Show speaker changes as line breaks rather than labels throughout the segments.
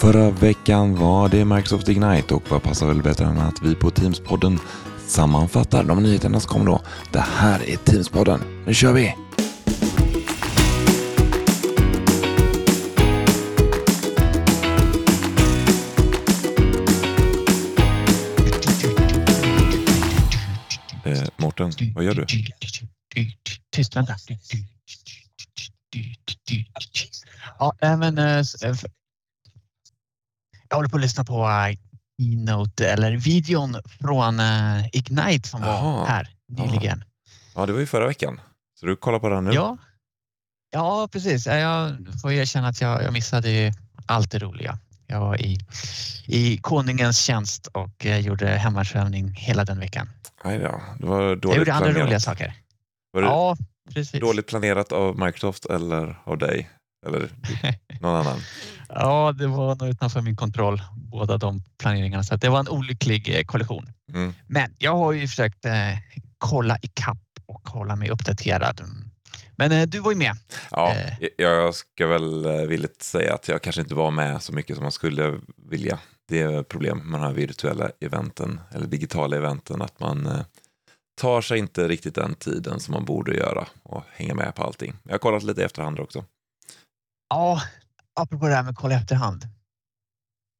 Förra veckan var det Microsoft Ignite och vad passar väl bättre än att vi på Teams-podden sammanfattar de nyheterna som kom då. Det här är Teams-podden. Nu kör vi! Eh, Mårten, vad gör du?
Tyst, vänta. Ja, men eh, eh, jag håller på att lyssna på äh, Keynote eller videon från äh, Ignite som
Jaha.
var här nyligen.
Ja, det var ju förra veckan. Så du kollar på den nu?
Ja, ja, precis. Ja, Jag får erkänna att jag, jag missade allt det roliga. Jag var i, i konungens tjänst och eh, gjorde hemvärnsövning hela den veckan.
Nej, ja. Det var
Jag
dåligt
gjorde andra
planerat.
roliga saker.
Var det
Ja, precis.
dåligt planerat av Microsoft eller av dig? Eller någon annan?
Ja, det var nog utanför min kontroll, båda de planeringarna. Så det var en olycklig eh, kollision.
Mm.
Men jag har ju försökt eh, kolla i kapp och hålla mig uppdaterad. Men eh, du var ju med.
Ja,
Eh.
jag ska väl eh, villigt säga att jag kanske inte var med så mycket som man skulle vilja. Det är problem med de här virtuella eventen, eller digitala eventen, att man eh, tar sig inte riktigt den tiden som man borde göra och hänga med på allting. Jag har kollat lite i efterhand också.
Ja, apropå det här med kolla efterhand.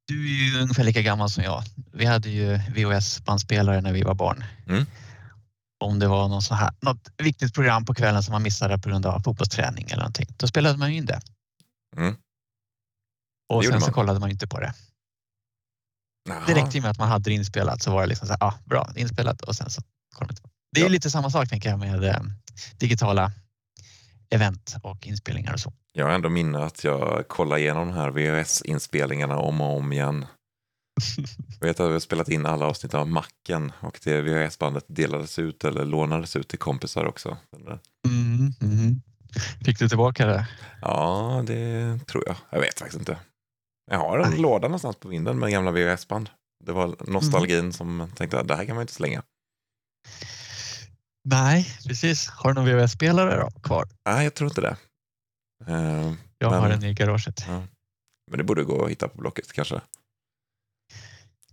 Du är ju ungefär lika gammal som jag. Vi hade ju VHS-bandspelare när vi var barn.
Mm.
Om det var någon så här, något viktigt program på kvällen som man missade på grund av fotbollsträning eller någonting, då spelade man ju in det.
Mm.
Och
Det
sen så kollade man inte på det.
Jaha.
Det räckte med att man hade det inspelat så var det liksom så här, ah, bra, inspelat och sen så kollade man inte. Det är
Ja.
lite samma sak tänker jag med eh, digitala event och inspelningar och så.
Jag har ändå minne att jag kollade igenom de här VHS-inspelningarna om och om igen. Jag vet att vi har spelat in alla avsnitt av Macken och det VHS-bandet delades ut eller lånades ut till kompisar också.
Mm, mm. Fick du tillbaka det?
Ja, det tror jag. Jag vet faktiskt inte. Jag har en
Nej.
låda någonstans på vinden med gamla VHS-band. Det var nostalgin som tänkte att det här kan man inte slänga.
Nej, precis. Har du någon VHS-spelare kvar?
Nej, jag tror inte det. Eh,
Jag
Men-
har den i garaget.
Men det borde gå att hitta på Blocket kanske.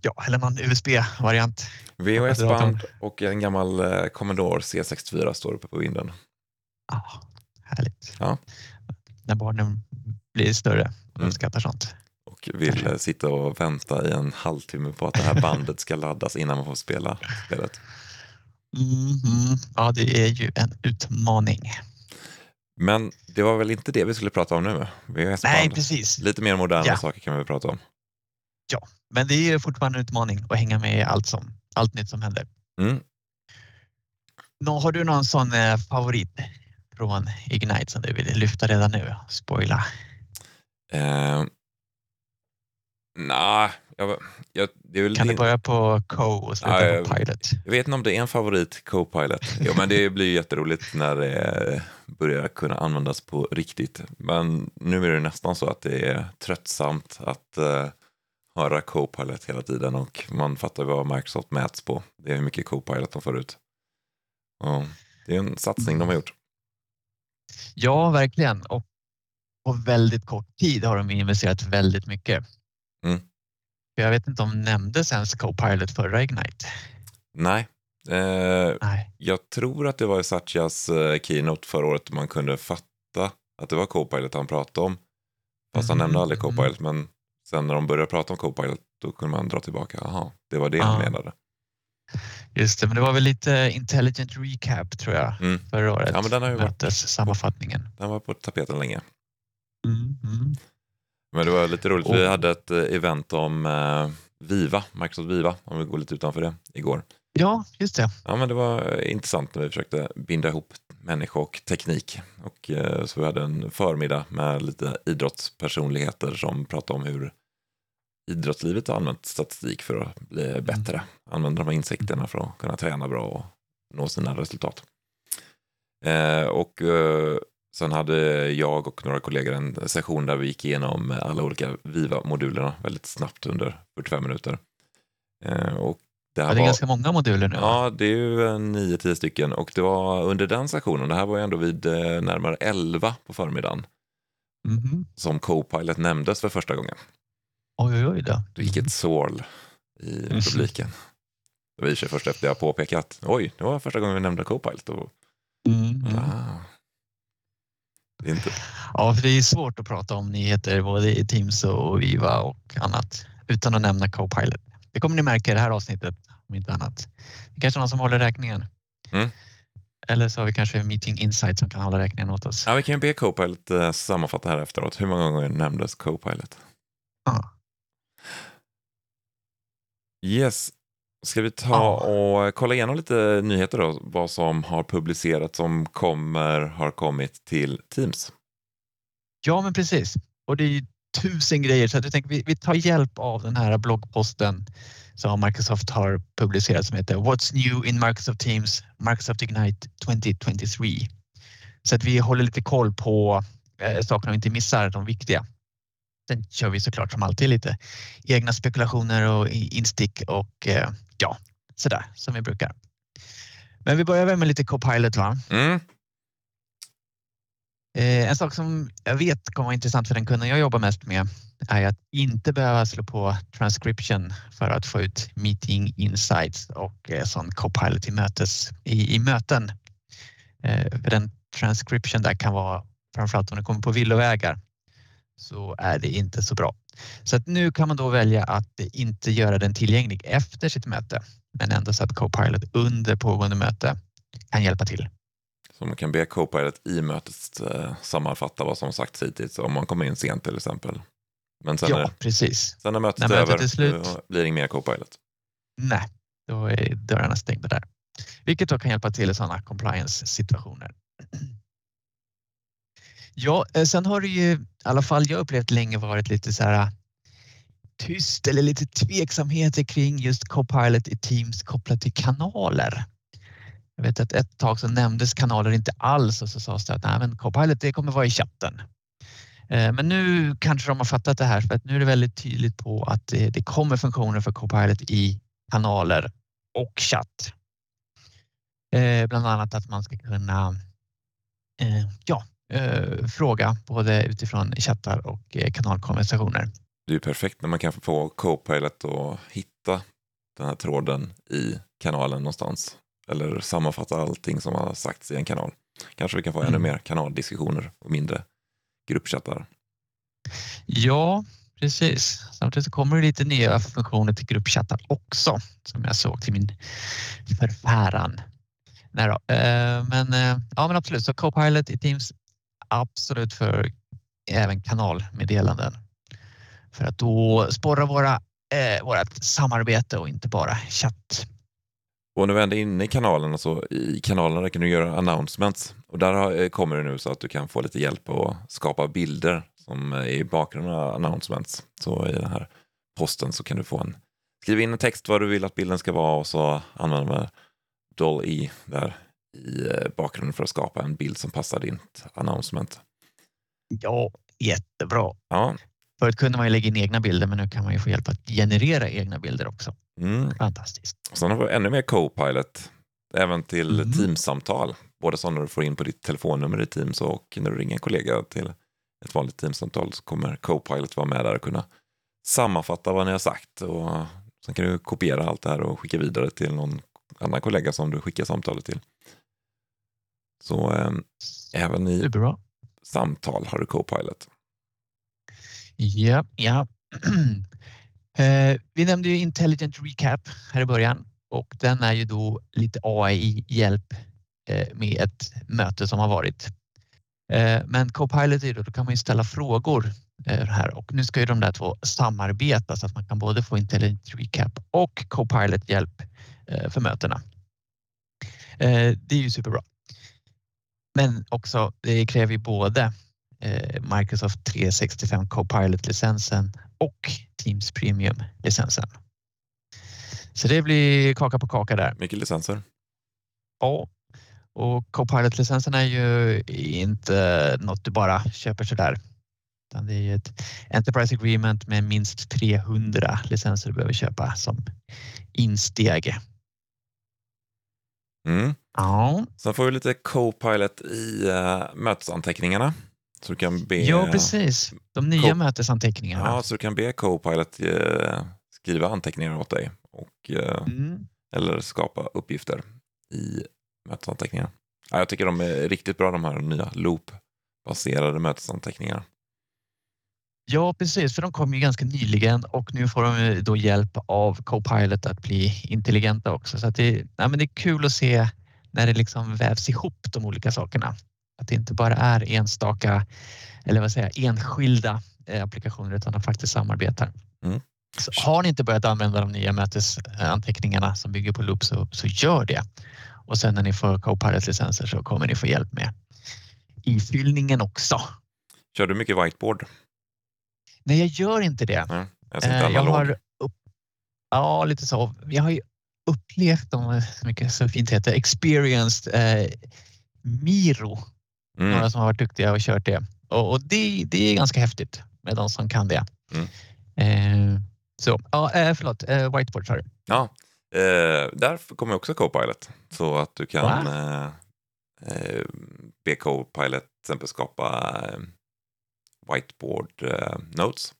Ja, eller någon USB-variant.
VHS-band och en gammal eh, Commodore C64 står uppe på vinden.
Ja, härligt.
Ja.
När barnen blir större och
Mm.
uppskattar sånt.
Och vill eh, sitta och vänta i en halvtimme på att det här bandet ska laddas innan man får spela spelet.
Mhm. Ja, det är ju en utmaning.
Men det var väl inte det vi skulle prata om nu?
Nej, precis.
Lite mer moderna
Ja.
saker kan vi prata om.
Men det är ju fortfarande en utmaning att hänga med i allt, som, allt nytt som händer.
Mm.
Nå, har du någon sån eh, favorit från Ignite som du vill lyfta redan nu? Spoila.
Eh, Nej, jag, jag, det är väl
Kan
din,
du börja på Co och sluta
Ja,
på Pilot?
jag vet inte om det är en favorit, Copilot. Jo, men det blir jätteroligt när det börjar kunna användas på riktigt. Men nu är det nästan så att det är tröttsamt att eh, höra Copilot hela tiden och man fattar vad Microsoft mäts på. Det är hur mycket Copilot de får ut. Och det är en satsning de har gjort.
Ja, verkligen. Och på väldigt kort tid har de investerat väldigt mycket.
Mm.
Jag vet inte om nämndes ens Copilot förra Ignite?
Nej, eh,
Nej.
jag tror att det var i Satyas eh, keynote förra året man kunde fatta att det var Copilot han pratade om. Fast han
Mhm,
nämnde aldrig
mhm.
Copilot, men sen när de började prata om Copilot då kunde man dra tillbaka. Jaha, det var det han
Ja.
menade.
Just det, men det var väl lite Intelligent Recap tror jag
Mm.
förra året.
Ja, men den har ju varit,
Mötessammanfattningen.
den var på tapeten länge.
Mm, mm.
Men det var lite roligt, vi hade ett eh, event om eh, Viva, Microsoft Viva, om vi går lite utanför det, igår.
Ja, just det.
Ja, men det var eh, intressant när vi försökte binda ihop människa och teknik. Och, så vi hade en förmiddag med lite idrottspersonligheter som pratade om hur idrottslivet har använt statistik för att bli bättre. Använder de här insikterna för att kunna träna bra och nå sina resultat. Och sen hade jag och några kollegor en session där vi gick igenom alla olika Viva-modulerna väldigt snabbt under 45 minuter. Eh, och det här
Ja, det är
var...
ganska många moduler nu.
Ja, det är ju en 9-10 stycken och det var under den sessionen, det här var ju ändå vid eh, närmare 11 på förmiddagen,
Mhm.
som Copilot nämndes för första gången.
Oj, oj, oj då.
Vilket sorl i publiken. Det var i sig först efter jag påpekat, oj, det var första gången vi nämnde Copilot. Och,
Mm, mm.
ah, är inte,
Ja, för det är svårt att prata om nyheter både i Teams och Viva och annat utan att nämna Copilot. Det kommer ni märka i det här avsnittet om inte annat. Det är kanske någon som håller räkningen.
Mm.
Eller så har vi kanske Meeting Insight som kan hålla räkningen åt oss.
ja, vi kan be Copilot eh, sammanfatta här efteråt. Hur många gånger nämndes Copilot?
Ja.
Yes. Ska vi ta och kolla igenom lite nyheter då? Vad som har publicerats, som kommer, har kommit till Teams.
Ja, men precis. Och det är ju tusen grejer så jag tänker vi, vi tar hjälp av den här bloggposten som Microsoft har publicerat som heter What's new in Microsoft Teams Microsoft Ignite 2023. Så att vi håller lite koll på eh, sakerna och inte missar de viktiga. Sen kör vi såklart som alltid lite egna spekulationer och instick och eh, ja, sådär som vi brukar. Men vi börjar väl med lite Copilot va?
Mm.
Eh, en sak som jag vet kommer vara intressant för den kunden jag jobbar mest med är att inte behöva slå på transcription för att få ut meeting insights och eh, sån copilot i, mötes, i, i möten. Eh, för den transcription där kan vara, framförallt om det kommer på villovägar, så är det inte så bra. Så att nu kan man då välja att inte göra den tillgänglig efter sitt möte, men ändå så att Copilot under pågående möte kan hjälpa till.
Så man kan be Copilot i mötet eh, sammanfatta vad som sagts hittills om man kommer in sent till exempel. Men sen,
Ja,
när,
precis.
sen när mötet
När
är
mötet
över
är slut.
blir det inget mer Copilot.
Nej, då är dörrarna stängda där. Vilket då kan hjälpa till i sådana compliance-situationer. Ja, eh, sen har det ju i alla fall jag upplevt länge varit lite så här äh, tyst eller lite tveksamheter kring just Copilot i Teams kopplat till kanaler. Jag vet att ett tag så nämndes kanaler inte alls och så sades det att Nej, men Copilot det kommer vara i chatten. Eh, men nu kanske de har fattat det här för att nu är det väldigt tydligt på att det, kommer funktioner för Copilot i kanaler och chatt. Eh, bland annat att man ska kunna ja, eh, fråga både utifrån chattar och eh, kanalkonversationer.
Det är ju perfekt när man kan få Copilot att hitta den här tråden i kanalen någonstans. Eller sammanfatta allting som har sagts i en kanal. Kanske vi kan få ännu
Mm.
mer kanaldiskussioner och mindre gruppchattar.
Ja, precis. Samtidigt kommer det lite nya funktioner till gruppchattar också som jag såg till min förfäran. Nej då. Eh, Men, eh, ja, men absolut, så Copilot i Teams absolut för även kanalmeddelanden. För att då sporra våra, eh, vårat samarbete och inte bara chatt.
Och när vi ändå är inne i kanalerna så alltså i kanalerna kan du göra announcements. Och där har- eh, kommer det nu så att du kan få lite hjälp att skapa bilder som är i bakgrunden av announcements. Så i den här posten så kan du få en, skriva in en text vad du vill att bilden ska vara och så använder man Doll-E där i eh, bakgrunden för att skapa en bild som passar ditt announcement.
Ja, jättebra.
Ja,
Förut kunde man ju lägga in egna bilder men nu kan man ju få hjälp att generera egna bilder också.
mm.
Fantastiskt.
Sen har vi ännu mer Copilot, även till
Mm.
Teams-samtal. Både sådana du får in på ditt telefonnummer i Teams och när du ringer en kollega till ett vanligt Teams-samtal så kommer Copilot vara med där och kunna sammanfatta vad ni har sagt. Och sen kan du kopiera allt det här och skicka vidare till någon annan kollega som du skickar samtalet till. Så eh, även i
Superbra.
samtal har du Copilot.
Ja, ja. Eh, Vi nämnde ju Intelligent Recap här i början och den är ju då lite AI-hjälp eh, med ett möte som har varit. Eh, Men Copilot är då, då kan man ju ställa frågor eh, här och nu ska ju de där två samarbeta så att man kan både få Intelligent Recap och Copilot hjälp eh, för mötena. Det är ju superbra. Men också, det kräver ju både eh, Microsoft 365 Copilot-licensen och Teams Premium-licensen. Så det blir kaka på kaka där.
Mycket licenser.
Ja, och Copilot-licensen är ju inte något du bara köper så där. Utan det är ju ett Enterprise Agreement med minst 300 licenser du behöver köpa som insteg.
Mm.
Ja,
Sen får vi lite Copilot i uh, mötesanteckningarna. Så du kan be,
Ja, precis. De nya
Co-
mötesanteckningarna.
Ja, så du kan be Copilot eh, skriva anteckningar åt dig och, eh,
Mm.
eller skapa uppgifter i mötesanteckningar. Ja, jag tycker de är riktigt bra de här nya loop-baserade mötesanteckningarna.
Ja, precis, för de kom ju ganska nyligen och nu får de då hjälp av Copilot att bli intelligenta också. Så det, ja, men det är kul att se när det liksom vävs ihop de olika sakerna. Att det inte bara är enstaka eller vad säger enskilda eh, applikationer utan de faktiskt samarbetar.
Mm.
Så har ni inte börjat använda de nya mötesanteckningarna som bygger på Loop så, så gör det. Och sen när ni får Copilot-licenser så kommer ni få hjälp med ifyllningen också.
Kör du mycket whiteboard?
Nej, jag gör inte det.
Nej, jag
Eh, Jag har upp, ja, lite så. Jag har ju upplevt de mycket så fint heter experienced eh, Miro.
Mm.
Några som har varit duktiga och kört det och, och det, det är ganska häftigt med de som kan det.
Mm.
Eh, så ja, eh, förlåt, eh, whiteboard sa du.
Ja, eh, där kommer också Copilot. Så att du kan be Copilot till exempel skapa whiteboard eh, notes.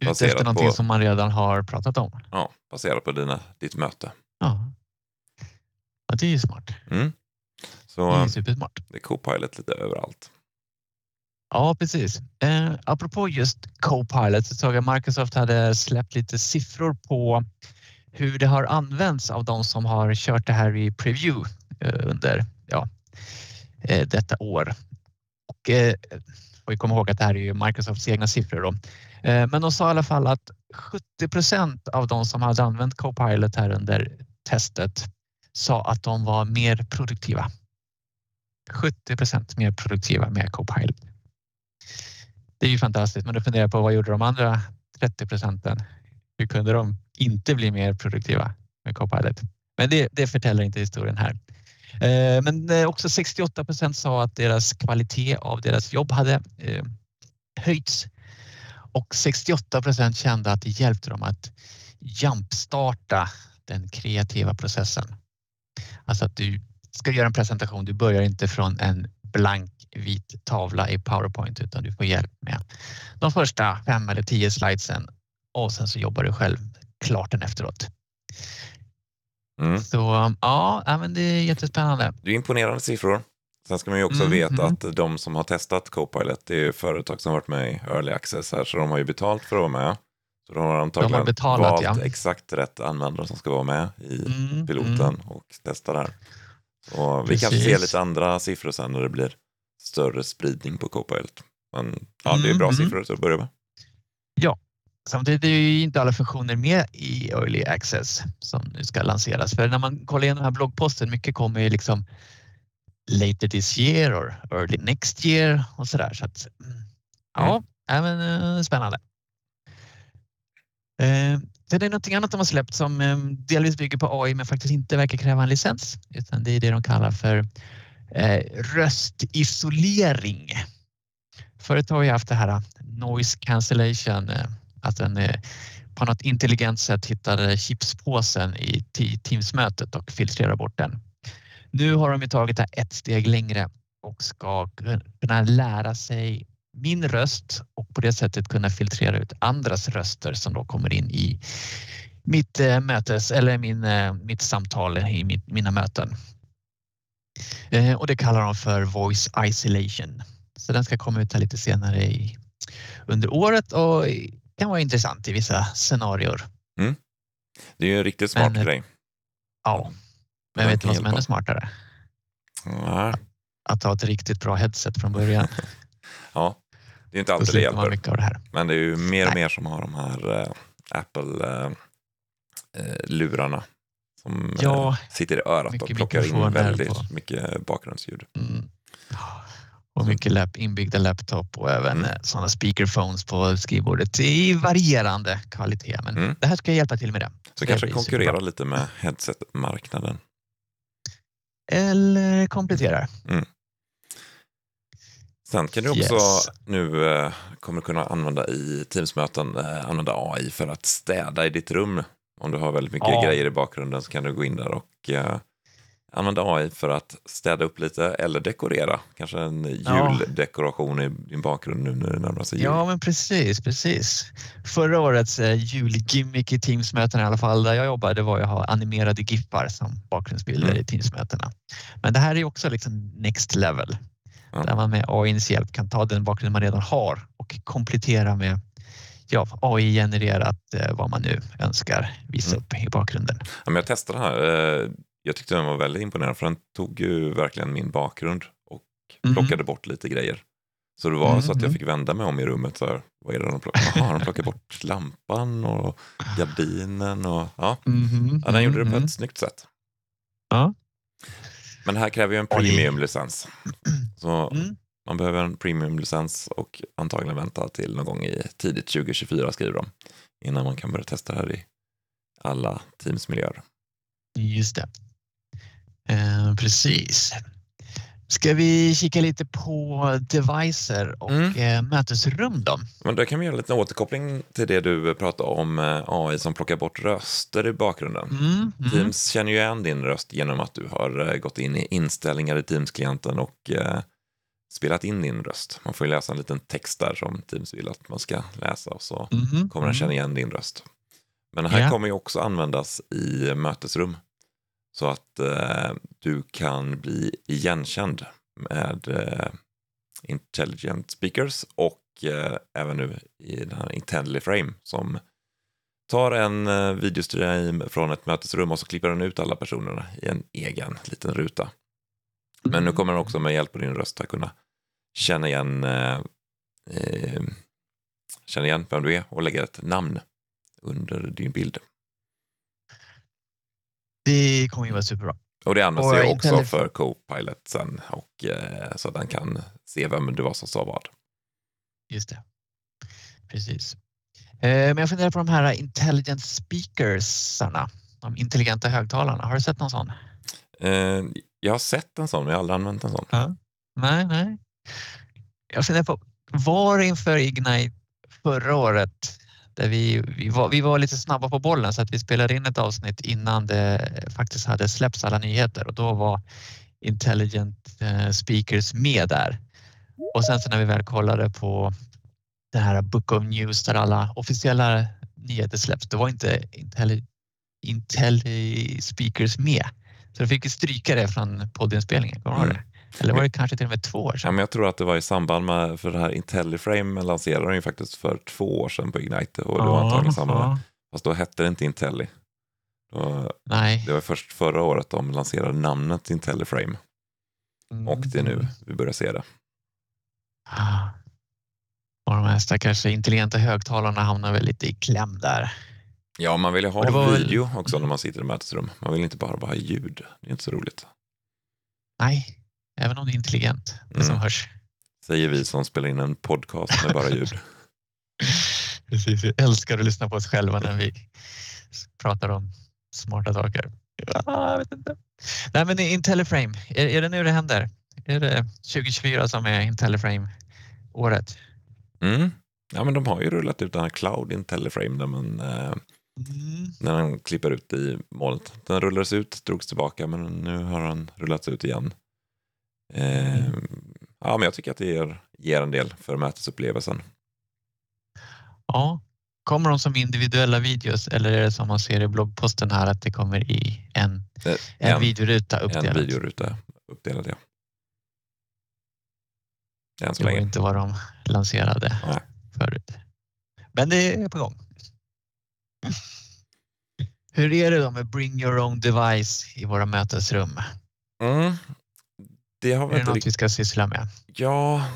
Ute efter någonting
på-
som man redan har pratat om.
Ja, baserat på dina, ditt möte.
Ja. ja, det är ju smart.
Mm. Så
Det är supersmart.
det är Copilot lite överallt.
Ja, precis. Eh, apropå just Copilot så såg jag Microsoft hade släppt lite siffror på hur det har använts av de som har kört det här i preview eh, under ja, eh, detta år. Och, eh, får vi komma ihåg att det här är ju Microsofts egna siffror. Då. Eh, men de sa i alla fall att 70 procent av de som hade använt Copilot här under testet sa att de var mer produktiva. 70 procent mer produktiva med Copilot. Det är ju fantastiskt, men då funderar jag på vad gjorde de andra 30 procenten? Hur kunde de inte bli mer produktiva med Copilot? Men det, det förtäller inte historien här. Eh, men eh, också 68 procent sa att deras kvalitet av deras jobb hade eh, höjts och 68 procent kände att det hjälpte dem att jumpstarta den kreativa processen. Alltså att du ska göra en presentation, du börjar inte från en blank vit tavla i Powerpoint utan du får hjälp med de första fem eller tio slidesen och sen så jobbar du själv klart den efteråt.
Mm.
Så ja, ja, men det är jättespännande.
Det är imponerande siffror. Sen ska man ju också
Mm,
veta
mm.
att de som har testat Copilot, det är företag som har varit med i Early Access här, så de har ju betalt för att vara med. Så de har antagligen
betalat,
valt
ja.
exakt rätt användare som ska vara med i
Mm,
piloten
mm.
och testa där. Så vi kanske ser lite andra siffror sen när det blir större spridning på Copilot. Men ja, det är
Mm,
bra
mm.
siffror till att börja med.
Samtidigt är ju inte alla funktioner med i Early Access som nu ska lanseras. För när man kollar igenom den här bloggposten, mycket kommer ju liksom later this year or early next year och sådär. Så att, mm, ja, ja, men, eh, spännande. Eh, Sen är det någonting annat de har släppt som eh, delvis bygger på AI men faktiskt inte verkar kräva en licens. Utan det är det de kallar för eh, röstisolering. Förut har vi haft det här eh, noise cancellation, eh, att den eh, på något intelligent sätt hittade chipspåsen i Teamsmötet Teams-mötet och filtrerade bort den. Nu har de tagit det ett steg längre och ska kunna lära sig min röst och på det sättet kunna filtrera ut andras röster som då kommer in i mitt eh, mötes eller min, eh, mitt samtal i mitt, mina möten. Och det kallar de för voice isolation. Så den ska komma ut här lite senare i, under året och kan vara intressant i vissa scenarier.
Det är ju en riktigt smart
Men, eh,
grej.
Ja, men vet du vad som är ännu smartare?
Nej.
Att ha ett riktigt bra headset från början.
Ja, det är ju inte alltid det hjälper.
mycket av det här.
Men det är ju mer och mer som har de här eh, Apple-lurarna som
Ja,
eh, sitter i örat och plockar in väldigt
på.
mycket bakgrundsljud.
Mm. Och mycket lap, inbyggda laptop och även
Mm.
mm. sådana speakerphones på skrivbordet i varierande kvalitet. Men
Mm.
det här ska hjälpa till med det.
Så
det
kanske konkurrera lite med headset-marknaden.
Eller kompletterar.
Sen kan du också
Yes.
nu eh, kommer kunna använda i Teamsmöten, eh, använda AI för att städa i ditt rum. Om du har väldigt mycket
Ja.
grejer i bakgrunden så kan du gå in där och eh, använda AI för att städa upp lite eller dekorera. Kanske en
Ja.
juldekoration i din bakgrund nu när det närmar sig jul.
Ja, men precis, precis. Förra årets eh, julgimmick i Teamsmötena i alla fall där jag jobbade var att ha animerade giffar som bakgrundsbilder
Mm.
i Teamsmötena. Men det här är också liksom next level
Ja.
där man med AIns hjälp kan ta den bakgrund man redan har och komplettera med ja, AI-genererat eh, vad man nu önskar visa
Mm.
upp i bakgrunden.
Ja, men jag testade den här. Jag tyckte den var väldigt imponerande för den tog ju verkligen min bakgrund och
Mhm.
plockade bort lite grejer. Så det var
Mm,
så att jag
mm.
fick vända mig om i rummet. Så här, vad är det de plockar? Jaha, de plockar bort lampan och gardinen. Och, ja.
Mhm,
Ja, den gjorde det på
mhm.
ett snyggt sätt.
Ja.
Men det här kräver ju en premiumlicens. Så
Mm.
man behöver en premiumlicens och antagligen vänta till någon gång i tidigt 2024 skriver de. Innan man kan börja testa det här i alla Teams-miljöer.
Just det. Eh, precis. Ska vi kika lite på devicer och
Mm.
eh, mötesrum då?
Men då kan vi göra en liten återkoppling till det du pratade om eh, AI som plockar bort röster i bakgrunden.
Mm, mm.
Teams känner ju igen din röst genom att du har gått in i inställningar i Teams-klienten och eh, spelat in din röst. Man får ju läsa en liten text där som Teams vill att man ska läsa och så
Mhm,
kommer den känna igen din röst. Men det här
Ja.
kommer ju också användas i mötesrum så att eh, du kan bli igenkänd med eh, intelligent speakers och eh, även nu i den här Intendly Frame som tar en eh, videostream från ett mötesrum och så klipper den ut alla personerna i en egen liten ruta. Men nu kommer den också med hjälp av din röst att kunna känna igen, eh, eh, känna igen vem du är och lägga ett namn under din bild.
Det kommer ju vara superbra.
Och det används ju också
Intelli-
för Copilot sen och eh, så att den kan se vem det var som sa vad.
Just det. Precis. Eh, men jag funderar på de här intelligent speakersarna, de intelligenta högtalarna. Har du sett någon sån?
Eh, jag har sett en sån men jag har aldrig använt en sån.
Nej, nej. Jag funderar på, var inför Ignite förra året där vi, vi, var, vi var lite snabba på bollen så att vi spelade in ett avsnitt innan det faktiskt hade släppts alla nyheter och då var Intelligent eh, Speakers med där. Och sen så när vi väl kollade på det här Book of News där alla officiella nyheter släpps, då var inte Intelli, Intelli Speakers med. Så då fick vi stryka det från poddinspelningen. Kommer du ihåg
Mm.
det? Eller var det kanske till och med två år
Ja,
sedan?
men jag tror att det var i samband med, för det här IntelliFrame lanserade den ju faktiskt för två år sedan på Ignite och det var antagligen samma,
ja.
fast då hette det inte Intelli. Då,
Nej.
det var först förra året de lanserade namnet IntelliFrame och det är nu vi börjar se det.
Ah. Och de här stackars intelligenta högtalarna hamnar väl lite i kläm där.
Ja, man vill ju ha
väl-
video också när man sitter i mötesrum. Man vill inte bara, bara ha ljud. Det är inte så roligt.
Nej, även om det är intelligent, det som
Mm.
hörs.
Säger vi som spelar in en podcast med bara ljud.
Precis, vi älskar att lyssna på oss själva när vi pratar om smarta saker. Ja, jag vet inte. Nej, men IntelliFrame, är, är det nu det händer? Är det 2024 som är IntelliFrame-året?
Mm. Ja, men de har ju rullat ut den här Cloud IntelliFrame där man, eh,
Mm.
när den klipper ut i molnet. Den rullades ut, drogs tillbaka, men nu har den rullats ut igen. Eh, ja, men jag tycker att det ger, ger en del för mötesupplevelsen.
Ja, kommer de som individuella videos eller är det som man ser i bloggposten här att det kommer i en,
Eh,
en,
en,
videoruta
en
uppdelat?
videoruta uppdelad, ja. Än så
Det var
länge.
inte vad de lanserade
Nej.
förut. Men det är på gång. Hur är det då med bring your own device i våra mötesrum?
Det har
Är det
inte
något vi ska syssla med?
Ja,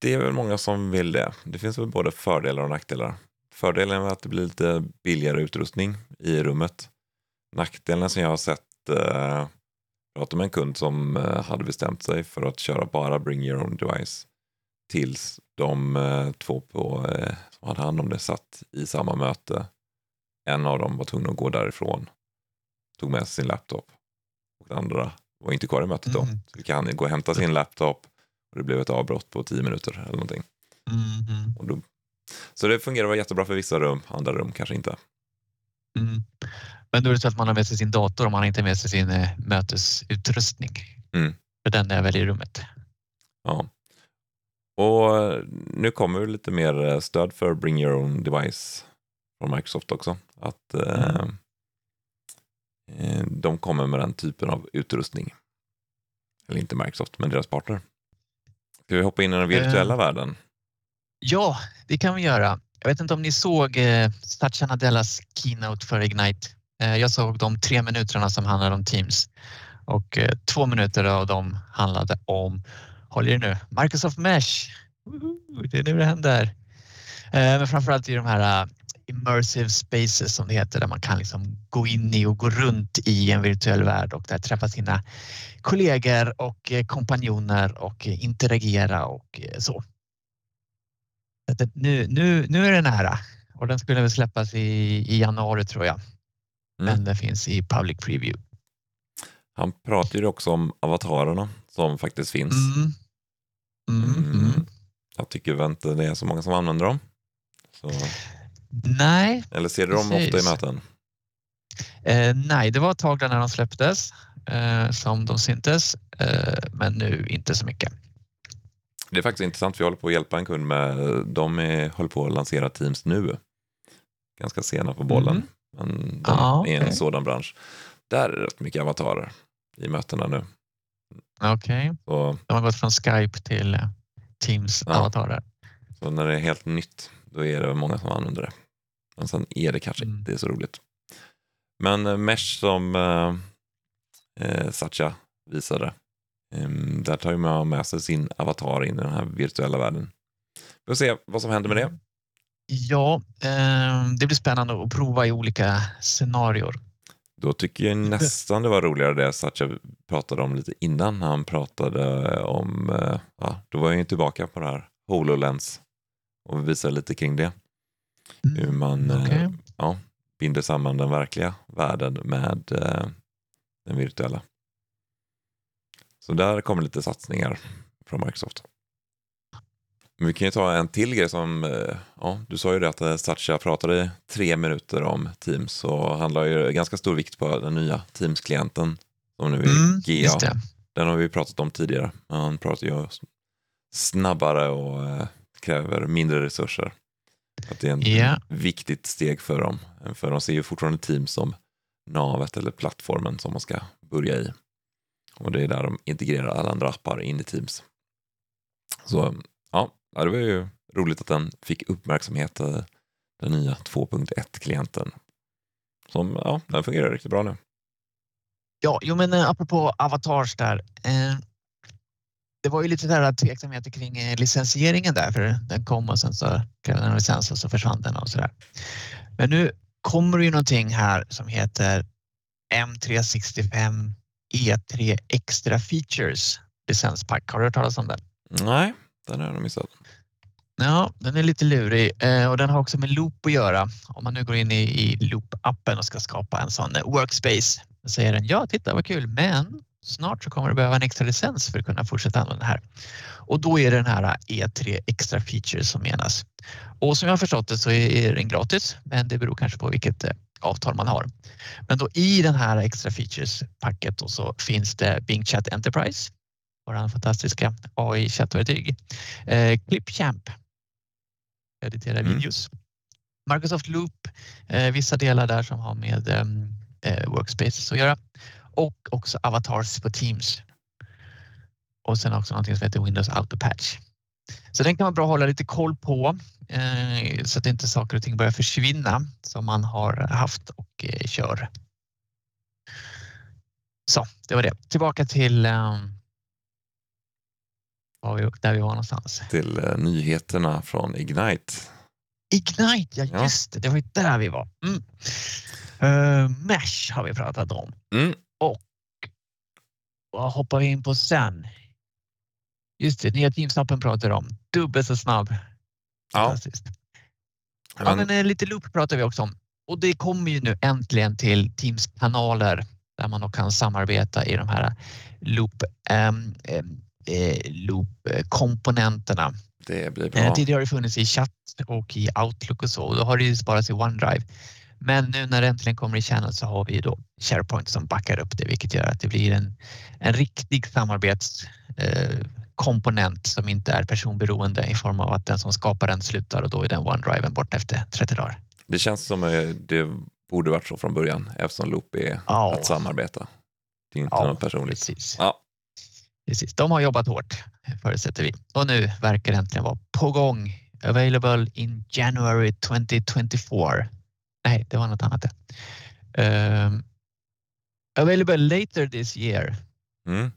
det är väl många som vill det. Det finns väl både fördelar och nackdelar. Fördelen är att det blir lite billigare utrustning i rummet. Nackdelen som jag har sett, eh, pratade med en kund som eh, hade bestämt sig för att köra bara bring your own device tills de eh, två på, eh, som hade hand om det satt i samma möte. En av dem var tvungen att gå därifrån, tog med sig sin laptop och den andra var inte kvar i mötet då.
Mm.
Så fick han gå och hämta sin laptop och det blev ett avbrott på tio minuter eller någonting.
Mhm.
Och då, så det fungerar jättebra för vissa rum, andra rum kanske inte.
Mm. Men då är det så att man har med sig sin dator och man har inte med sig sin eh, mötesutrustning.
Mm.
För den är väl i rummet.
Ja. Och nu kommer lite mer stöd för Bring Your Own Device från Microsoft också. Att eh,
Mm.
De kommer med den typen av utrustning. Eller inte Microsoft, men deras partner. Ska vi hoppa in i den virtuella
Eh.
världen?
Ja, det kan vi göra. Jag vet inte om ni såg eh, Satya Nadellas keynote för Ignite. Eh, jag såg de tre minuterna som handlade om Teams och eh, två minuter av dem handlade om, håll er nu, Microsoft Mesh. Det är nu det händer. Eh, men framförallt i de här eh, immersive spaces som det heter där man kan liksom gå in i och gå runt i en virtuell värld och där träffa sina kollegor och eh, kompanjoner och eh, interagera och eh, så. Nu, nu, nu är det nära och den skulle väl släppas i, i januari tror jag.
Mm.
Men den finns i public preview.
Han pratar ju också om avatarerna som faktiskt finns.
Mm. Mm,
Mm.
mm.
Jag tycker väl inte det är så många som använder dem. Så,
Nej,
eller ser du dem ofta i
Precis.
möten?
eh, nej, det var ett tag när de släpptes eh, som de syntes, eh, men nu inte så mycket.
Det är faktiskt intressant, vi håller på att hjälpa en kund med, de är, håller på att lansera Teams nu. Ganska sena på bollen,
Mm.
men de
Ja,
är en sådan bransch. Där är det rätt mycket avatarer i mötena nu.
Okej,
Så,
de har gått från Skype till eh, Teams
Ja. så när det är helt nytt, då är det många som använder det. Men sen är det kanske
Mm.
inte så roligt. Men eh, Mesh som eh, eh, Satya visade, eh, där tar man med sig sin avatar in i den här virtuella världen. Vi får se vad som händer med det.
Ja, eh, det blir spännande att prova i olika scenarier.
Då tycker jag nästan det var roligare det Satya pratade om lite innan. Han pratade om, eh, ja, då var jag ju tillbaka på det här HoloLens och visade lite kring det. Hur man eh,
Okej.
ja, binder samman den verkliga världen med eh, den virtuella. Så där kommer lite satsningar från Microsoft. Men vi kan ju ta en till grej som, eh, ja, du sa ju det att Satya pratade tre minuter om Teams och han la ju ganska stor vikt på den nya Teams-klienten som nu är
Mm,
GA. Den har vi pratat om tidigare. Han pratar ju snabbare och kräver mindre resurser. Att det är en
Ja.
viktigt steg för dem. För de ser ju fortfarande Teams som navet eller plattformen som man ska börja i. Och det är där de integrerar alla andra appar in i Teams. Så ja, ja, det var ju roligt att den fick uppmärksamhet, eh, den nya 2.1-klienten. Som, ja, den fungerar riktigt bra nu.
Ja, jo, men eh, apropå avatars där. Eh, det var ju lite där tveksamheter kring eh, licensieringen där, för den kom och sen så krävde den licens och så försvann den och så där. Men nu kommer det ju någonting här som heter M365 E3 Extra Features licenspack. Har du hört talas om den?
Nej, den har jag missat.
Ja, den är lite lurig eh, och den har också med Loop att göra. Om man nu går in i, i Loop-appen och ska skapa en sån eh, workspace, då säger den ja, titta vad kul, men snart så kommer du behöva en extra licens för att kunna fortsätta använda det här. Och då är det den här E3 Extra Features som menas. Och som jag har förstått det så är den gratis, men det beror kanske på vilket eh, avtal man har. Men då i den här Extra Features-packet så finns det Bing Chat Enterprise, vår fantastiska AI-chattverktyg, eh, Clipchamp editera
Mm.
videos. Microsoft Loop, eh, vissa delar där som har med ehm, eh, workspaces att göra och också avatars på Teams. Och sen också någonting som heter Windows Auto Patch. Så den kan vara bra att hålla lite koll på eh, så att inte saker och ting börjar försvinna som man har haft och eh, kör. Så, det var det. Tillbaka till ehm, var vi, där vi var någonstans.
Till eh, nyheterna från Ignite.
Ignite, ja
Ja.
just det, det var ju där vi var. Mm. Eh, Mesh har vi pratat om.
Mm.
Vad hoppar vi in på sen? Just det, nya Teams-appen pratar om. Dubbelt så snabb.
Ja,
Fantastiskt. Ja,
men,
men eh, lite loop pratar vi också om. Och det kommer ju nu äntligen till Teams-kanaler där man kan samarbeta i de här loop, ehm, ehm, eh, loop-komponenterna.
det blir
Eh,
bra.
Tidigare har det funnits i chatt och i Outlook och så. och Då har det ju sparats i OneDrive. Men nu när det äntligen kommer i Channel så har vi då SharePoint som backar upp det, vilket gör att det blir en, en riktig samarbetskomponent som inte är personberoende i form av att den som skapar den slutar och då är den OneDriven bort efter 30 dagar.
Det känns som det borde varit så från början eftersom Loop är
Ja.
att samarbeta. Det är inte
Ja,
något personligt.
Precis.
Ja.
Precis. De har jobbat hårt förutsätter vi och nu verkar det äntligen vara på gång. Available in January 2024. Nej, det var något annat. Um, available later this year.
Mm.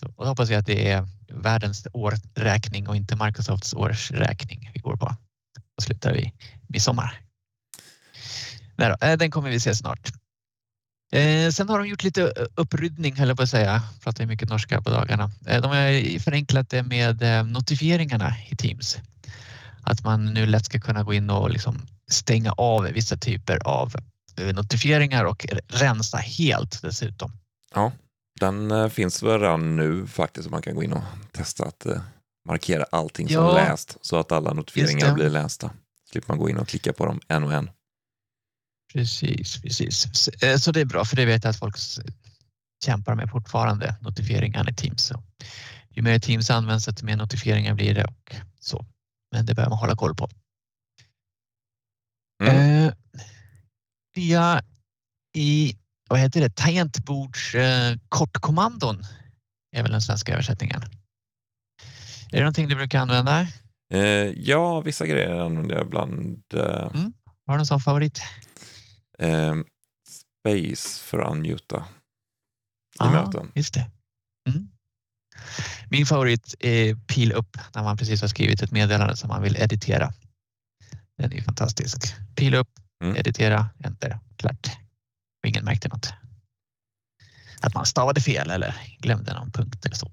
Så, och då hoppas jag att det är världens årsräkning och inte Microsofts årsräkning vi går på. Då slutar vi midsommar. Nej då, eh, den kommer vi se snart. Eh, sen har de gjort lite eh, uppryddning, höll jag på att säga. Pratar mycket norska på dagarna. Eh, de har förenklat det med eh, notifieringarna i Teams. Att man nu lätt ska kunna gå in och liksom stänga av vissa typer av eh, notifieringar och rensa helt dessutom.
Den eh, finns väl redan nu faktiskt. Man kan gå in och testa att eh, markera allting som
Ja.
läst så att alla notifieringar blir lästa. Slipper man gå in och klicka på dem en och en.
Precis, precis. Så, Så det är bra för det vet jag att folk kämpar med fortfarande, notifieringarna i Teams. Så ju mer Teams används, desto mer notifieringar blir det och så. Men det behöver man hålla koll på.
Mm.
Eh, via i, vad heter det, tangentbords eh, kortkommandon är väl den svenska översättningen. Är det någonting du brukar använda?
Eh, ja, vissa grejer använder jag ibland. Eh,
Har du någon sån favorit?
eh, space för att unmuta i
Ja,
möten.
Just det. Mm. Min favorit är pil upp när man precis har skrivit ett meddelande som man vill editera. Den är ju fantastisk. Pil upp,
Mm.
editera, enter, klart. Och ingen märkte något. Att man stavade fel eller glömde någon punkt eller så.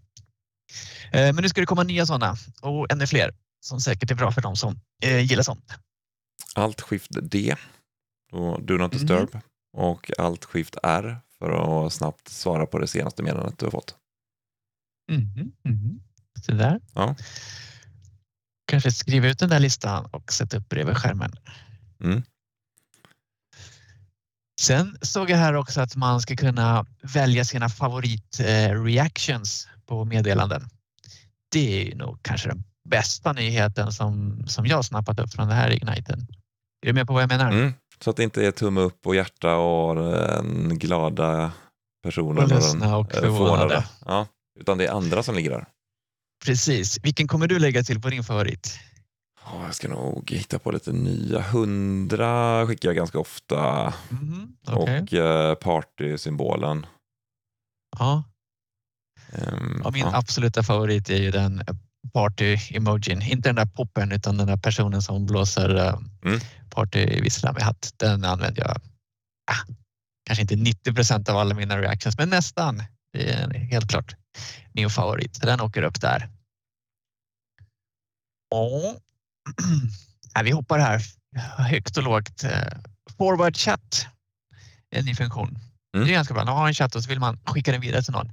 Eh, Men nu ska det komma nya sådana och ännu fler som säkert är bra för de som eh, gillar sånt.
Alt skift D, do not
Mhm.
disturb. Och alt skift R för att snabbt svara på det senaste meddelandet du har fått.
Mhm, mhm. Så där.
Ja.
Kanske skriva ut den där listan och sätta upp bredvid skärmen.
Mm.
Sen såg jag här också att man ska kunna välja sina favorit eh, reactions på meddelanden. Det är ju nog kanske den bästa nyheten som, som jag snappat upp från det här Igniten. Är du med på vad jag menar?
Mm. Så att det inte är tumme upp och hjärta och den glada personen
Och ledsna och
eh,
förvånade.
Ja, utan det är andra som ligger där.
Precis. Vilken kommer du lägga till på din favorit?
Ja, jag ska nog hitta på lite nya. Hundra skickar jag ganska ofta.
Mhm, okej.
Och eh, partysymbolen.
Ja.
Ehm,
Ja, min
ja.
absoluta favorit är ju den party-emojin. Inte den där poppen utan den där personen som blåser eh,
Mm.
partyvissla med hatt. Den använder jag ah, kanske inte 90 procent av alla mina reactions, men nästan. Det är helt klart min favorit. Så den åker upp där. Ja, vi hoppar här högt och lågt. Eh, Forward chat är en ny funktion.
Mm.
Det är ganska bra. Man har en chatt och så vill man skicka den vidare till någon.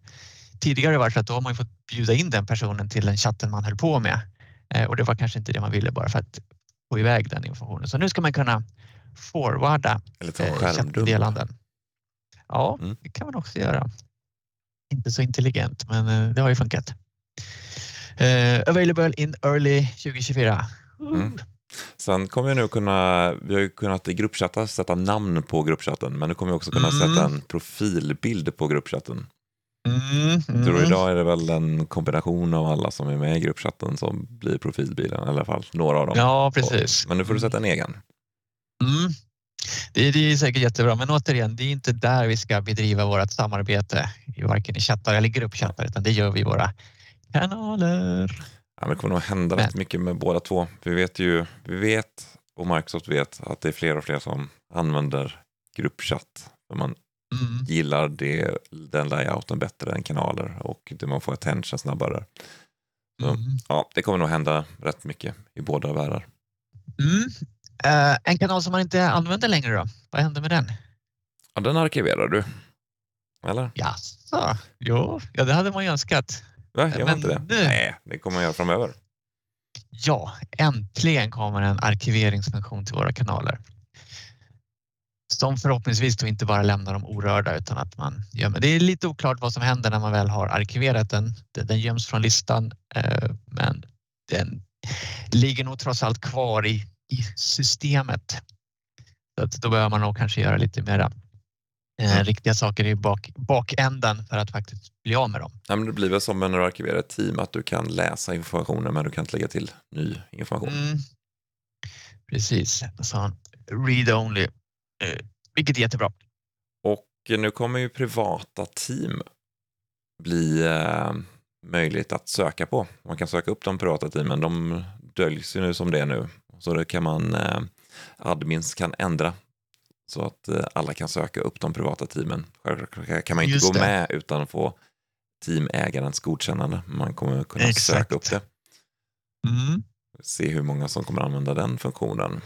Tidigare har det så att då har man fått bjuda in den personen till den chatten man höll på med. Eh, Och det var kanske inte det man ville bara för att få iväg den informationen. Så nu ska man kunna forwarda
Eller
eh, chattmeddelanden. Ja,
Mm.
det kan man också göra. Inte så intelligent, men eh, det har ju funkat. Eh, available in early 2024.
Mm. Sen kommer jag nu kunna, vi har ju kunnat i gruppchattar sätta namn på gruppchatten, men nu kommer vi också kunna
Mm.
sätta en profilbild på gruppchatten.
Mm,
tror
mm.
idag är det väl en kombination av alla som är med i gruppchatten som blir profilbilden, i alla fall några av dem.
Ja, precis.
Men nu får du sätta en egen.
Mm. Det, det är säkert jättebra, men återigen, det är inte där vi ska bedriva vårt samarbete, i varken i chattar eller gruppchattar, utan det gör vi i våra kanaler.
Ja, det kommer nog hända
Men-
rätt mycket med båda två. Vi vet ju, vi vet och Microsoft vet att det är fler och fler som använder gruppchatt. För man
Mm.
gillar det, den layouten bättre än kanaler och det man får attention snabbare. Så.
Mm.
Ja, det kommer nog hända rätt mycket i båda världar.
Mm. Eh, en kanal som man inte använder längre då? Vad händer med den?
Ja, den arkiverar du. Eller?
Jaså? Jo, ja, det hade man ju önskat.
Gör man
Men
inte det?
nu-
Nej, det kommer man göra framöver.
Ja, äntligen kommer en arkiveringsfunktion till våra kanaler. som förhoppningsvis då inte bara lämnar dem orörda utan att man gömmer. Det är lite oklart vad som händer när man väl har arkiverat den. Den göms från listan eh, men den ligger nog trots allt kvar i, i systemet. Så att då behöver man nog kanske göra lite mera eh, riktiga saker i bak, bakänden för att faktiskt bli av med dem.
Ja, men det blir väl som när du arkiverar ett team att du kan läsa informationen men du kan inte lägga till ny information. Mm.
Precis, så read-only, eh, vilket är jättebra.
Och nu kommer ju privata team bli eh, möjligt att söka på. Man kan söka upp de privata teamen, de döljs ju nu som det är nu. Så det kan man, eh, admins kan ändra så att eh, alla kan söka upp de privata teamen. Självklart kan man inte Just gå det. med utan att få teamägarens godkännande. Man kommer kunna Exakt. söka upp det. Mm. Se hur många som kommer använda den funktionen.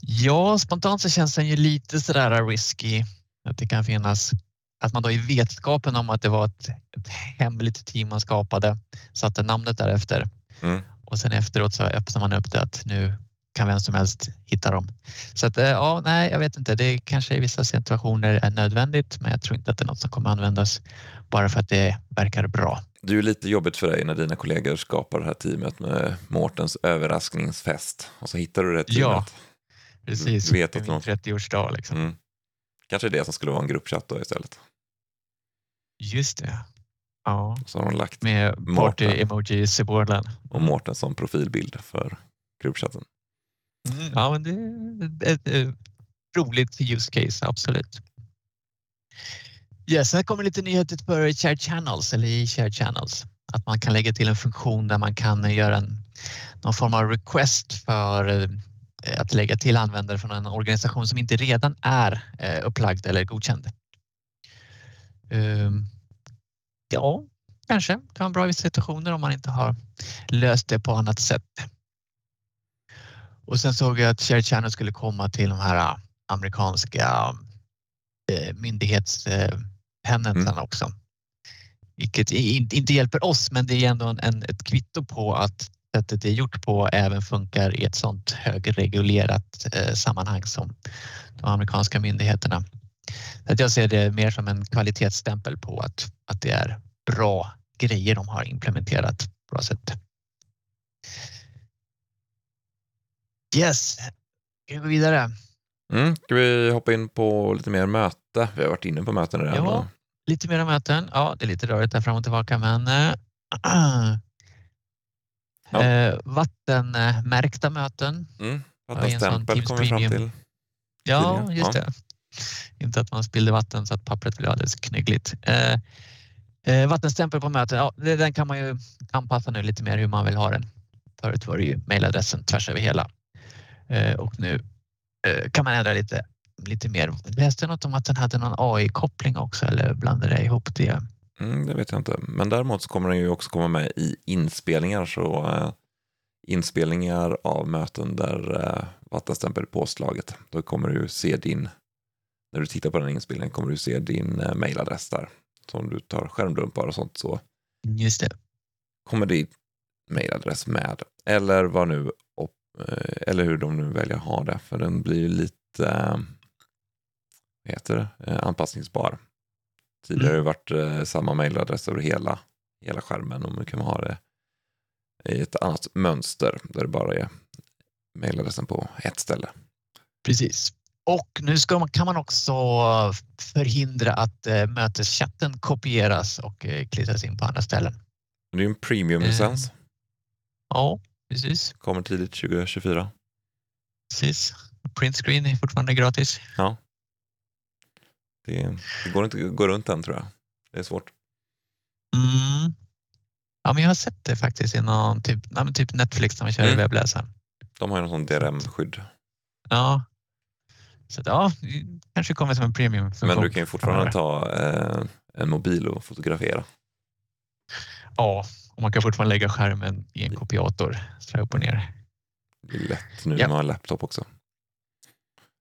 Ja, spontant så känns den ju lite sådär risky. Att det kan finnas att man då i vetskapen om att det var ett, ett hemligt team man skapade satte namnet därefter. Mm. Och sen efteråt så öppnar man upp det att nu kan vem som helst hitta dem. Så att, eh, ja, nej, jag vet inte. Det kanske i vissa situationer är nödvändigt, men jag tror inte att det är något som kommer användas bara för att det verkar bra.
Det är ju lite jobbigt för dig när dina kollegor skapar det här teamet med Mårtens överraskningsfest och så hittar du det teamet.
Ja, precis. Du vet att någon... 30-årsdag liksom. Mm.
Kanske det som skulle vara en gruppchatt då istället.
Just det. Ja.
Så har de lagt
med party-emoji-symbolen.
Och Mårten som profilbild för gruppchatten.
Mm, ja, men det är ett, ett, roligt use case, absolut. Yes, här kommer lite nyheter för Share Channels eller i Share Channels. Att man kan lägga till en funktion där man kan göra en, någon form av request för eh, att lägga till användare från en organisation som inte redan är eh, upplagd eller godkänd. Um, ja, kanske kan vara bra i vissa situationer om man inte har löst det på annat sätt. Och sen såg jag att Share Channel skulle komma till de här äh, amerikanska äh, myndighetspennetarna mm. också. Vilket inte hjälper oss, men det är ändå en, ett kvitto på att sättet det är gjort på även funkar i ett sådant högregulerat eh, sammanhang som de amerikanska myndigheterna. Att jag ser det mer som en kvalitetsstämpel på att, att det är bra grejer de har implementerat på bra sätt. Yes, vi går vidare.
Mm, ska vi hoppa in på lite mer möte? Vi har varit inne på möten redan.
Ja, lite mer möten. Ja, det är lite rörigt där fram och tillbaka, men äh, ja. äh, vattenmärkta möten.
Mm, vattenstämpel kommer vi fram till.
Ja, just ja. det. Inte att man spillde vatten så att pappret blev alldeles knyggligt. Eh, eh, vattenstämpel på möten, ja, den kan man ju anpassa nu lite mer hur man vill ha den. Förut var det ju mejladressen tvärs över hela Eh, och nu eh, kan man ändra lite, lite mer. Läste något om att den hade någon AI-koppling också eller blandade jag ihop det?
Mm, det vet jag inte, men däremot så kommer den ju också komma med i inspelningar. Så eh, inspelningar av möten där eh, vattenstämpel är påslaget. Då kommer du se din, när du tittar på den inspelningen kommer du se din äh, mailadress där. Så om du tar skärmdumpar och sånt så
Just det.
kommer din mailadress med. Eller vad nu Eh, eller hur de nu väljer att ha det, för den blir lite eh, vad heter det? Eh, anpassningsbar. Tidigare har det varit samma mejladress över hela, hela skärmen och nu kan man ha det i ett annat mönster där det bara är mejladressen på ett ställe.
Precis. Och nu ska kan man också förhindra att möteschatten kopieras och klistras in på andra ställen.
Det är en premiumlicens.
Ja, Precis.
Kommer tidigt 2024.
Precis. Printscreen är fortfarande gratis.
Ja. Det, det, går inte att gå runt den tror jag. Det är svårt.
Mm. Ja, men jag har sett det faktiskt i någon typ, typ Netflix när man kör mm. i webbläsaren.
De har ju någon sån DRM-skydd.
Ja. Så att, ja, kanske kommer som en premium.
Men du kan ju fortfarande ta eh, en mobil och fotografera.
Ja, och man kan fortfarande lägga skärmen i en kopiator så upp och ner.
Det är lätt nu när man har laptop också.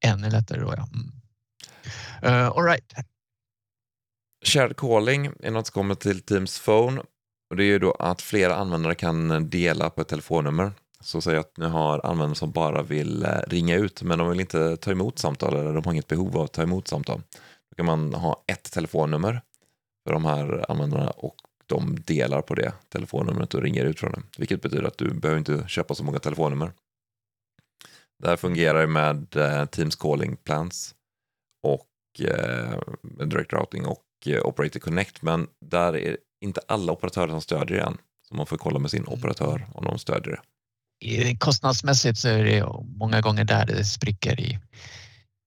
Ännu lättare då ja. Mm. Uh, all right.
Shared calling är något som kommer till Teams Phone. Och det är ju då att flera användare kan dela på ett telefonnummer. Så säg att ni har användare som bara vill eh, ringa ut men de vill inte ta emot samtal eller de har inget behov av att ta emot samtal. Då kan man ha ett telefonnummer för de här användarna och de delar på det telefonnumret och ringer ut från det. Vilket betyder att du behöver inte köpa så många telefonnummer. Det här fungerar med eh, Teams Calling Plans och eh, Direct Routing och eh, Operator Connect men där är inte alla operatörer som stödjer det än. Så man får kolla med sin operatör om de stödjer det.
Kostnadsmässigt så är det många gånger där det spricker i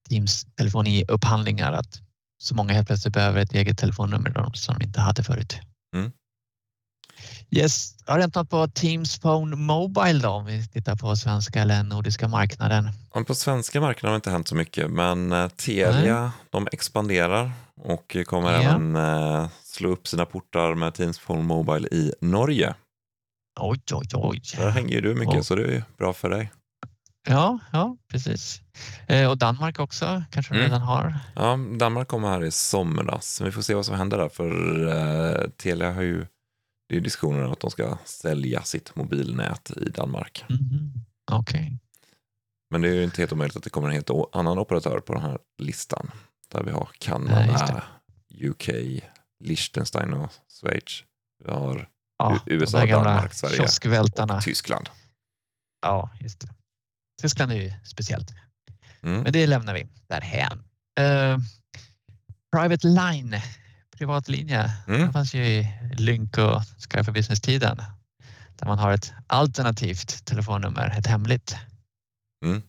Teams telefoniupphandlingar att så många helt plötsligt behöver ett eget telefonnummer som de inte hade förut.
Mm.
Yes, har det något på Teams Phone Mobile då om vi tittar på svenska eller nordiska marknaden?
På svenska marknaden har det inte hänt så mycket men eh, Telia Nej. de expanderar och kommer ja. även eh, slå upp sina portar med Teams Phone Mobile i Norge.
Oj, oj, oj.
Där hänger du mycket oh. så det är bra för dig.
Ja, ja precis. Eh, och Danmark också kanske mm. redan har.
Ja, Danmark kommer här i somras. Vi får se vad som händer där för eh, Telia har ju det är diskussioner om att de ska sälja sitt mobilnät i Danmark.
Mm. Okej. Okay.
Men det är ju inte helt omöjligt att det kommer en helt annan operatör på den här listan. Där vi har Kanada, UK, Liechtenstein och Schweiz. Vi har ja, USA, Danmark, Sverige och Tyskland.
Ja, just det. Tyskland är ju speciellt. Mm. Men det lämnar vi därhän. Uh, private line, privatlinje. Mm. Det fanns ju i Lynk och Sky for Business-tiden. Där man har ett alternativt telefonnummer, ett hemligt.
Mm.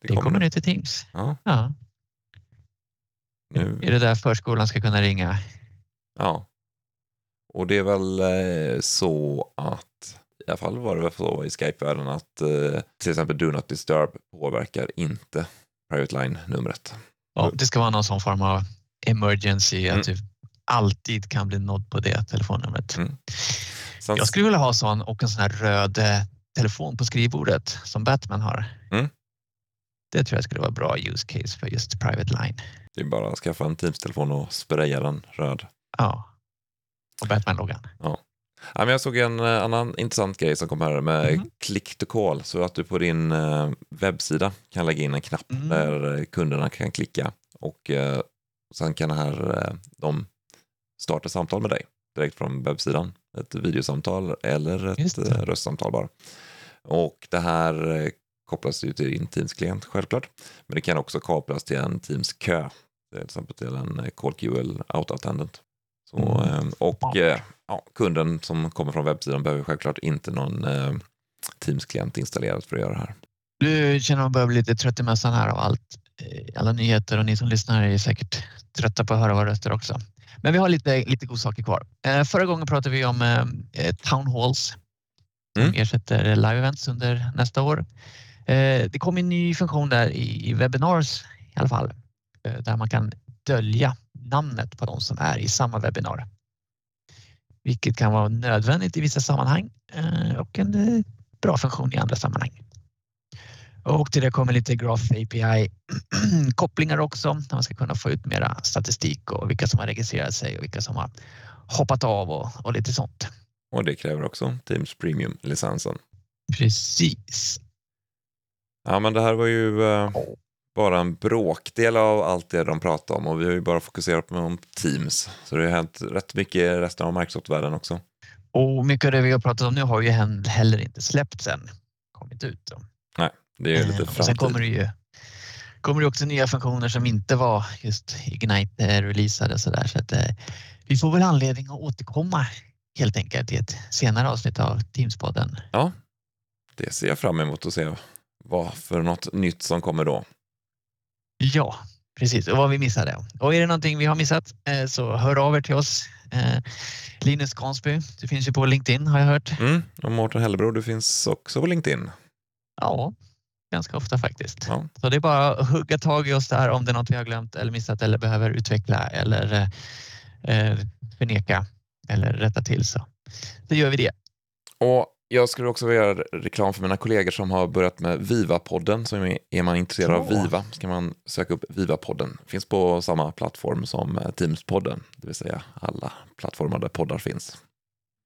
Det, det kommer nu till Teams.
Ja.
ja. Nu. Är det där förskolan ska kunna ringa?
Ja. Och det är väl eh, så att i alla fall var det väl så i Skype-världen att eh, till exempel Do Not Disturb påverkar inte Private Line-numret.
Ja, det ska vara någon sån form av emergency, mm. att du alltid kan bli nådd på det telefonnumret. Mm. Sen... Jag skulle vilja ha sån och en sån här röd eh, telefon på skrivbordet som Batman har.
Mm.
Det tror jag skulle vara bra use case för just Private Line.
Det är bara att skaffa en Teams-telefon och spraya den röd.
Ja, Batman-loggan.
Ja. Ja, men jag såg en eh, annan intressant grej som kom här med mm. click to call. Så att du på din eh, webbsida kan lägga in en knapp mm. där kunderna kan klicka och eh, sen kan här, eh, de starta samtal med dig direkt från webbsidan. Ett videosamtal eller ett eh, röstsamtal bara. Och det här eh, kopplas ju till din Teams-klient självklart. Men det kan också kopplas till en Teams-kö. Till exempel till en CallQL Auto-attendant. Så, mm. Och ja, kunden som kommer från webbsidan behöver självklart inte någon eh, Teams-klient installerad för att göra det här.
Du känner man börjar bli lite trött i mössan här av allt, alla nyheter och ni som lyssnar är säkert trötta på att höra våra röster också. Men vi har lite, lite godsaker kvar. Eh, förra gången pratade vi om eh, town halls mm. som ersätter live events under nästa år. Eh, det kom en ny funktion där i, webinars i alla fall eh, där man kan dölja namnet på de som är i samma webbinar. Vilket kan vara nödvändigt i vissa sammanhang eh, och en eh, bra funktion i andra sammanhang. Och till det kommer lite Graph API kopplingar också där man ska kunna få ut mera statistik och vilka som har registrerat sig och vilka som har hoppat av och, och lite sånt.
Och det kräver också Teams Premium-licensen.
Precis.
Ja, men det här var ju eh, bara en bråkdel av allt det de pratade om och vi har ju bara fokuserat på Teams. Så det har hänt rätt mycket i resten av Microsoft-världen också.
Och mycket av det vi har pratat om nu har ju heller inte släppts än. Kommit ut. Då.
Nej. Det är lite framtid.
Eh, sen kommer det ju kommer det också nya funktioner som inte var just Ignite-releasade och så där. Så att, eh, vi får väl anledning att återkomma helt enkelt i ett senare avsnitt av Teamspodden.
Ja, det ser jag fram emot att se vad för något nytt som kommer då.
Ja, precis och vad vi missade. Och är det någonting vi har missat eh, så hör av er till oss. Eh, Linus Gansby, du finns ju på LinkedIn har jag hört.
Mm, och Mårten Hellebro, du finns också på LinkedIn.
Ja, ganska ofta faktiskt. Ja. Så det är bara att hugga tag i oss där om det är något vi har glömt eller missat eller behöver utveckla eller eh, förneka eller rätta till så, så gör vi det.
Och jag skulle också vilja göra reklam för mina kollegor som har börjat med Viva-podden. Så är man intresserad av Viva så kan man söka upp Viva-podden. Finns på samma plattform som eh, Teams-podden, det vill säga alla plattformar där poddar finns.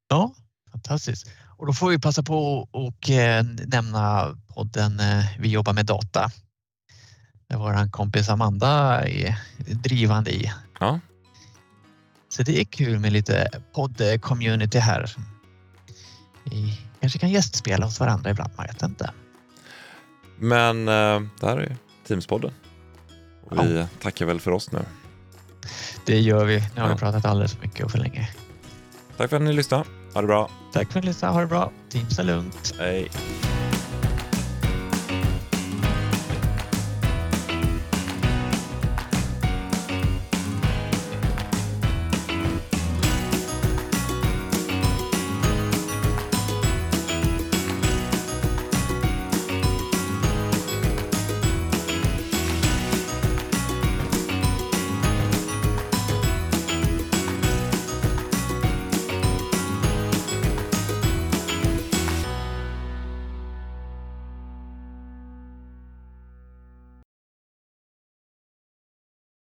Ja, Fantastiskt. Och då får vi passa på och eh, nämna podden eh, Vi jobbar med data. Där vår kompis Amanda är drivande i.
Ja.
Så det är kul med lite podd-community här. Kanske kan gästspela hos varandra ibland, man vet inte.
Men eh, det här är Teamspodden. Och vi tackar väl för oss nu.
Det gör vi. Nu har vi
Ja.
pratat alldeles för mycket och för länge.
Tack för att ni lyssnade. Ha det bra.
Tack för att ni lyssnade. Ha det bra. Teamsa lugnt.
Hej.